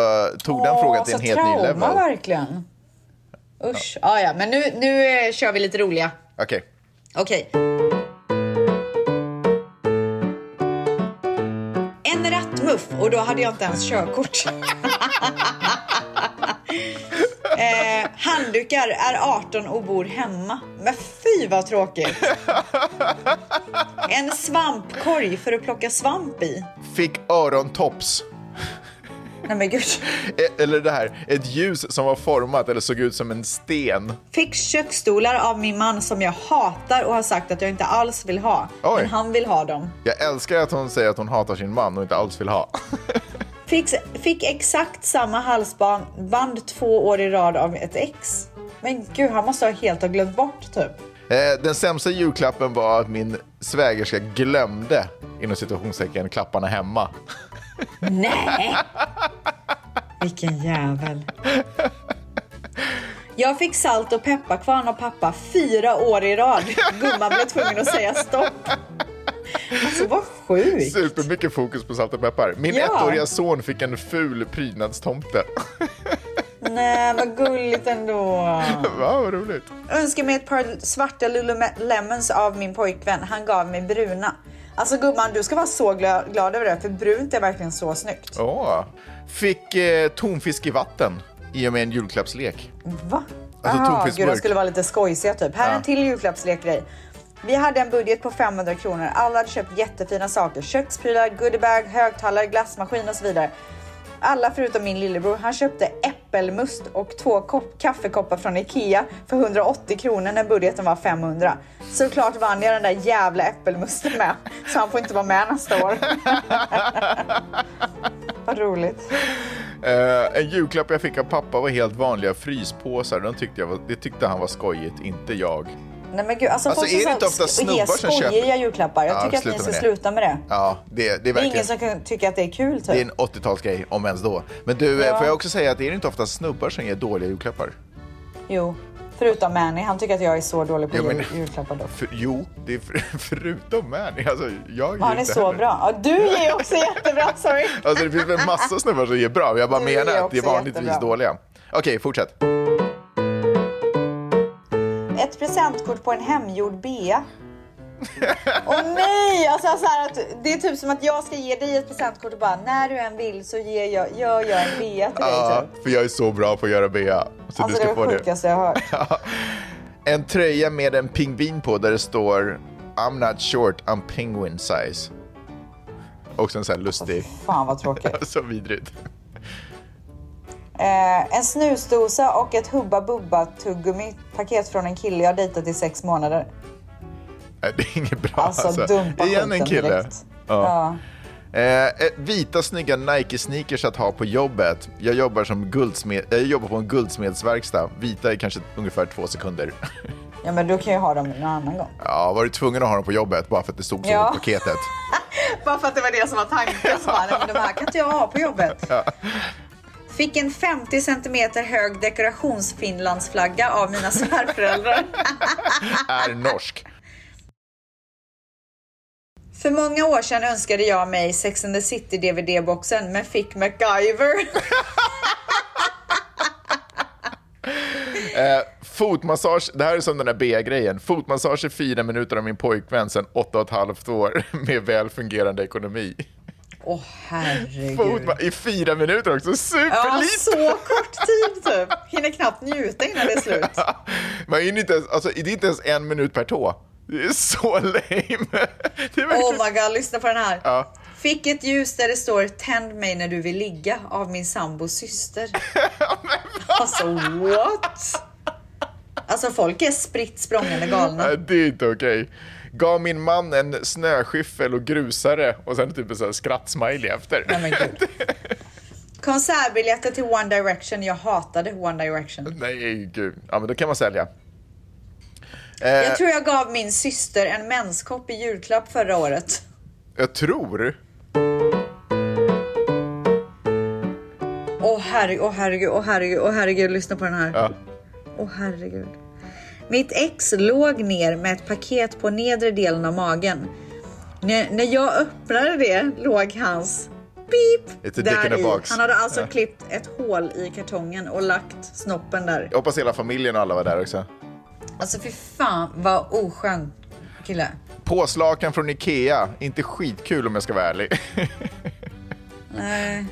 tog den Åh, frågan till en helt ny trauma, level. verkligen. Usch. Ja, ja, men nu, nu eh, kör vi lite roliga. Okej. Okej. En rattmuff och då hade jag inte ens körkort. eh, handdukar är 18 och bor hemma. Men fy vad tråkigt. En svampkorg för att plocka svamp i. Fick örontops. Nej men gud. E- Eller det här, ett ljus som var format eller såg ut som en sten. Fick köksstolar av min man som jag hatar och har sagt att jag inte alls vill ha. Oj. Men han vill ha dem. Jag älskar att hon säger att hon hatar sin man och inte alls vill ha. Fick, fick exakt samma halsband band två år i rad av ett ex. Men gud, han måste ha helt ha glömt bort typ. Eh, Den sämsta julklappen var att min svägerska glömde, inom situationstecken, klapparna hemma. Nej! Vilken jävel. Jag fick salt och pepparkvarn av pappa fyra år i rad. Gumman blev tvungen att säga stopp. Alltså vad sjukt. Supermycket fokus på salt och peppar. Min Ja. ettåriga son fick en ful prydnadstomte. Nej, vad gulligt ändå. Va, vad roligt. önskar mig ett par svarta Lululemons av min pojkvän. Han gav mig bruna. Alltså gumman, du ska vara så glad, över det, för brunt är verkligen så snyggt. Åh. Fick eh, tonfisk i vatten i och med en julklappslek. Va? Alltså, Aha, gud, de skulle vara lite skojsiga typ. Här är en till julklappslekgrej. Vi hade en budget på 500 kronor. Alla hade köpt jättefina saker. Köksprylar, goodiebag, högtalare, glassmaskin och så vidare. Alla förutom min lillebror. Han köpte äppelmust och två kopp, kaffekoppar från Ikea för 180 kronor när budgeten var 500. Såklart vann jag den där jävla äppelmusten med. Så han får inte vara med nästa år. Vad roligt. Eh, en julklapp jag fick av pappa var helt vanliga fryspåsar. De tyckte var, det tyckte han var skojigt, inte jag. Nej men gud, alltså, Alltså, är det inte ofta snubbar som skojiga köper- julklappar. Jag Ja, tycker att ni ska med sluta med det. Ja, det, det är Det är verkligen... ingen som kan tycka att det är kul typ. Det är en 80-talsgrej, om ens då. Men du, eh, Ja. får jag också säga att det är inte ofta snubbar som ger dåliga julklappar? Jo, förutom Manny. Han tycker att jag är så dålig på Jo, men- jul- julklappar dock. För, jo, det är för, förutom Manny. Alltså, jag ger Han är så heller. bra. Ja, du ger också jättebra, sorry. Alltså det finns väl massa snubbar som ger bra, jag bara Du menar att det är vanligtvis jättebra. dåliga. Okej, fortsätt. Ett presentkort på en hemgjord bea. Åh nej! Alltså, så att det är typ som att jag ska ge dig ett presentkort och bara när du än vill så ger jag, gör jag en bea till dig. Ja, Typ. för jag är så bra på att göra bea. Så Alltså du det ska är få det det. sjukaste jag har hört. En tröja med en pingvin på där det står I'm not short, I'm penguin size. Också en sån här lustig, Fan vad tråkigt. så vidrigt. Eh, en snusdosa och ett Hubba Bubba tuggummi paket från en kille jag dejtat i sex månader. Nej, Det är inget bra Alltså, dumpa Igen en kille. direkt. Ja. Ja. Eh, eh, vita snygga Nike-sneakers att ha på jobbet. Jag jobbar, som guldsmed, eh, jag jobbar på en guldsmedsverkstad. Vita är kanske ungefär två sekunder. ja men du kan ju ha dem någon annan gång. Ja, var du tvungen att ha dem på jobbet bara för att det stod så Ja. på paketet? Bara för att det var det som var tanken. Så bara, men de här kan inte jag ha på jobbet. Fick en 50 centimeter hög dekorationsfinlandsflagga av mina svärföräldrar. Är norsk. För många år sedan önskade jag mig Sex and the City DVD-boxen men fick MacGyver. Eh, fotmassage, det här är som den där B-grejen. Fotmassage i fyra minuter av min pojkvän sedan åtta och ett halvt år med väl fungerande ekonomi. Åh herregud. Fotma- I fyra minuter också, Ja, superlite! så kort tid typ. Hinner knappt njuta innan det är slut. Man hinner inte ens, alltså, det är inte ens en minut per tå. Det är så lame. Det är Oh verkligen... my god, lyssna på den här. Ja. Fick ett ljus där det står Tänd mig när du vill ligga av min sambos syster. alltså what? Alltså folk är spritt språngande galna. Nej, det är inte okej. Gav min man en snöskyffel och grusare och sen typ en sån här skrattsmiley efter. Nej men gud. Konsertbiljetter till One Direction. Jag hatade One Direction. Nej, gud. Ja, men då kan man sälja. Eh, Jag tror jag gav min syster en menskopp i julklapp förra året. jag tror... Åh herregud, åh herregud, åh herregud, åh herregud, lyssna på den här. Ja. Åh herregud. Mitt ex låg ner med ett paket på nedre delen av magen. När, när jag öppnade det låg hans beep a där i. Han hade alltså Ja. klippt ett hål i kartongen och lagt snoppen där. Jag hoppas hela familjen och alla var där också. Alltså fy fan vad oskön kille. Påslakan från Ikea. Inte skitkul om jag ska vara ärlig. Nej.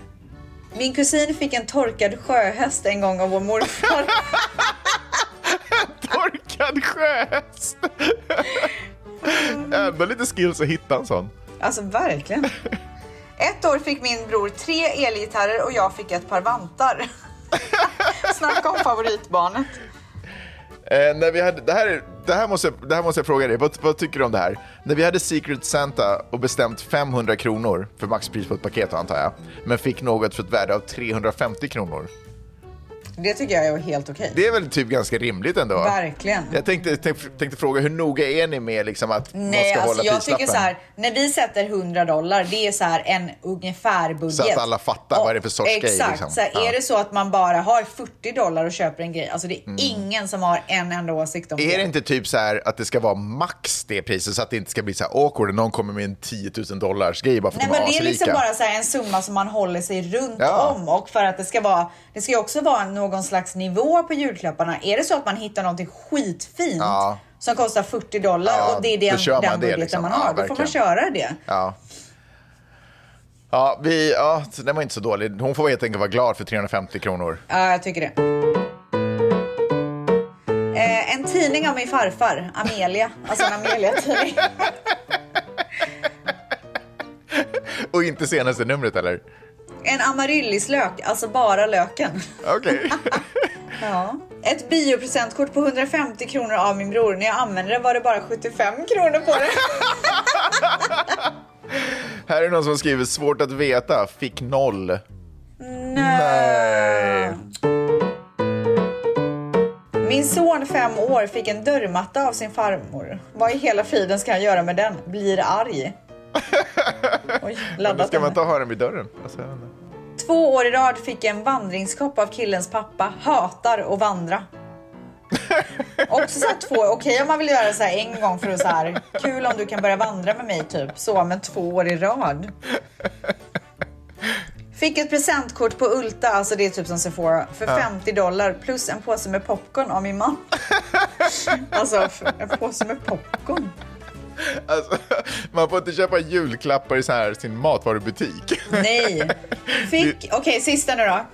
Min kusin fick en torkad sjöhäst en gång av vår morfar. Torkad sjöhäst. Ändå lite skills att hitta en sån. Alltså verkligen. Ett år fick min bror tre elgitarrer och jag fick ett par vantar. Snacka om favoritbarnet. Eh, när vi hade, det, här, är- det, här måste, jag- det här måste jag fråga dig, vad, vad tycker du om det här? När vi hade Secret Santa och bestämt 500 kronor för maxpris på ett paket antar jag, men fick något för ett värde av 350 kronor. Det tycker jag är helt okej. Det är väl typ ganska rimligt ändå? Verkligen. Jag tänkte, tänkte, tänkte fråga, hur noga är ni med liksom att man Nej, ska alltså hålla jag prislappen? tycker så här, när vi sätter 100 dollar, det är så här en ungefär budget. Så att alla fattar vad det är för sorts grej, Exakt, liksom. så här, Ja. är det så att man bara har 40 dollar och köper en grej, alltså det är ingen som har en enda åsikt om Mm. Är det inte typ så här att det ska vara max det priset så att det inte ska bli så här awkward någon kommer med en 10 000 dollars grej bara för Nej att de men är det är liksom bara så här en summa som man håller sig runt Ja. om och för att det ska vara, det ska ju också vara någon slags nivå på julklapparna. Är det så att man hittar någonting skitfint Ja. som kostar 40 dollar Ja, och det är den, den det, budgeten liksom. man Ja, har, då får man köra det. Ja. Ja, vi, ja, den var inte så dålig. Hon får helt enkelt vara glad för 350 kronor. Ja, jag tycker det. Eh, en tidning av min farfar, Amelia. Alltså en Amelia-tidning. Och inte senaste numret eller? En amaryllislök, alltså bara löken. Okej. Ja. Ett biopresentkort på 150 kronor av min bror. När jag använde det var det bara 75 kronor på det. Här är någon som skriver svårt att veta, fick noll. Nej. Min son fem år fick en dörrmatta av sin farmor. Vad i hela friden ska han göra med den? Blir arg. Oj, laddat ska man inte ha den vid dörren? Alltså. Två år i rad fick en vandringskopp av killens pappa. Hatar att vandra. Också så två, okej om man vill göra så här en gång för att så här, kul om du kan börja vandra med mig typ. Så, men två år i rad. Fick ett presentkort på Ulta, alltså det är typ som Sephora, för 50 dollar plus en påse med popcorn av min man. Alltså en påse med popcorn. Alltså, man får inte köpa julklappar i så här, sin matvarubutik. Nej. Fick, okej sista nu då.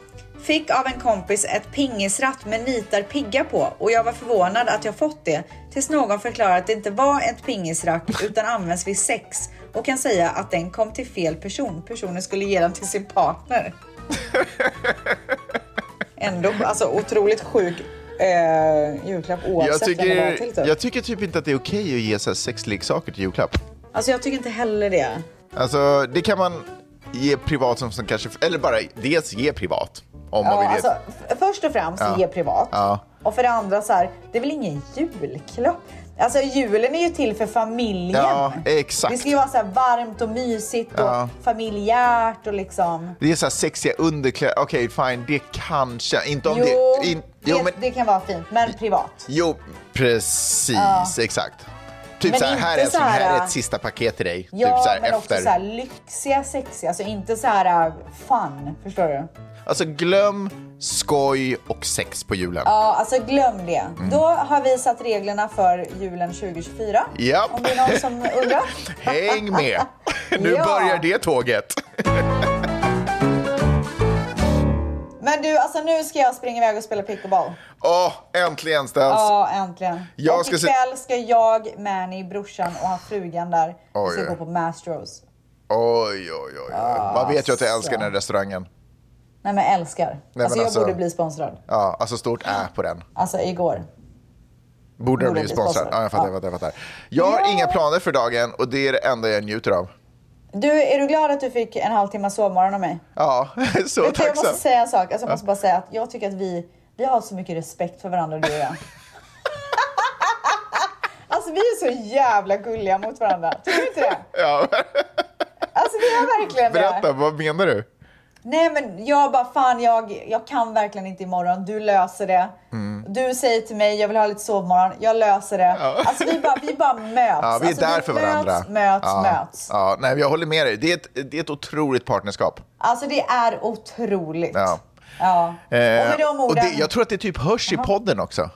Fick av en kompis ett pingisratt med nitar pigga på och jag var förvånad att jag fått det tills någon förklarade att det inte var ett pingisratt utan används vid sex och kan säga att den kom till fel person. Personen skulle ge den till sin partner. Ändå alltså otroligt sjuk eh, julklapp Jag oavsett vem det var tycker, till typ. jag tycker typ inte att det är okej att ge så här sexleksaker till julklapp. Alltså jag tycker inte heller det. Alltså, det kan man ge privat som, som kanske, eller bara dels ge privat. Om man Ja, vill ge. alltså, först och främst Ja. ge privat. Ja. Och för det andra så här, det är väl ingen julklapp? Alltså julen är ju till för familjen. Ja, exakt. Det ska ju vara så här varmt och mysigt och Ja. familjärt och liksom. Det är så här sexiga underkläder, okej fine, det kanske, inte om Jo, det... In, det, jo, men, det kan vara fint, men privat. jo, precis, exakt. Typ Men så här, här är, inte som, här är så här- ett sista paket till dig. Ja, typ så här men efter. också så här lyxiga, sexiga. Alltså inte så här uh, fun, förstår du? Alltså glöm skoj och sex på julen. Ja, alltså glöm det. Mm. Då har vi satt reglerna för julen 2024. Japp. Om det är någon som undrar. Häng med! Nu Ja. börjar det tåget. Men du, alltså nu ska jag springa iväg och spela pickleball. Åh, äntligen ställs. Ja, äntligen. Jag och ska ikväll ska jag, Manny, brorsan och han frugan där. Oj, vi ska gå på Mastros. Oj, oj, oj. Man vet ju att jag älskar den här restaurangen. Nej men älskar. men alltså jag alltså- borde bli sponsrad. Ja, alltså stort ä på den. Alltså igår. Borde Borde bli sponsrad? sponsrad. Ja, jag fattar, Ja. jag fattar, jag fattar. Jag har Ja. inga planer för dagen och det är det enda jag njuter av. Du, är du glad att du fick en halvtimme sovmorgon av mig? Ja, så du, jag måste tacksam. säga en sak. Alltså, jag måste bara säga att jag tycker att vi, vi har så mycket respekt för varandra, du och jag. alltså vi är så jävla gulliga mot varandra. Tycker du inte det? Ja. Alltså vi är verkligen det. Berätta, vad menar du? Nej men jag bara fan jag, jag kan verkligen inte imorgon. Du löser det. Mm. Du säger till mig jag vill ha lite sovmorgon. Jag löser det. Alltså vi bara, vi bara möts. Ja, vi är alltså, där för möts, varandra. Möts, ja. möts. Ja, nej, jag håller med dig. Det är ett, det är ett otroligt partnerskap. Alltså det är otroligt. Ja. Ja. Eh, och med de och orden. det, jag tror att det typ hörs i podden också.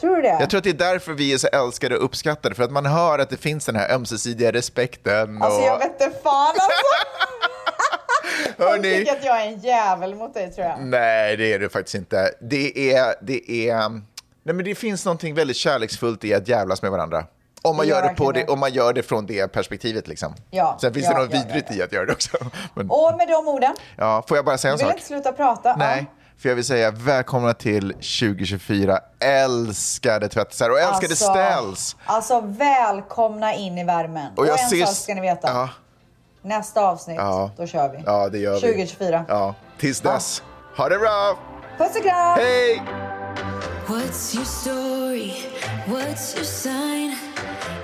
Tror du det? Jag tror att det är därför vi är så älskade och uppskattade. För att man hör att det finns den här ömsesidiga respekten. Alltså och... jag vet inte fan alltså. Hörni, tycker att jag är en jävel mot dig tror jag. nej det är det faktiskt inte. Det är, det är, nej men det finns någonting väldigt kärleksfullt i att jävlas med varandra. Om man, gör det på det, om man gör det från det perspektivet liksom. Ja, Sen finns ja, det något ja, vidrigt ja, i att göra det också. Men, Och med de orden. ja, får jag bara säga en Du vill sak? inte sluta prata. Nej, för jag vill säga välkomna till 2024. Älskade tvättisar och älskade Alltså, ställs. Alltså välkomna in i värmen. Och, Och jag en ser- sak ska ni veta. Ja. Nästa avsnitt, Ja. då kör vi. Ja, det gör vi. 2024. Ja, tills dess. Ha det bra! Puss och kram! Hej! What's your story? What's your sign?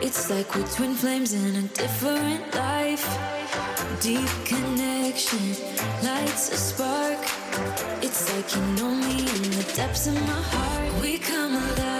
It's like we're twin flames in a different life. Deep connection lights a spark. It's like you know me in the depths of my heart. We come alive.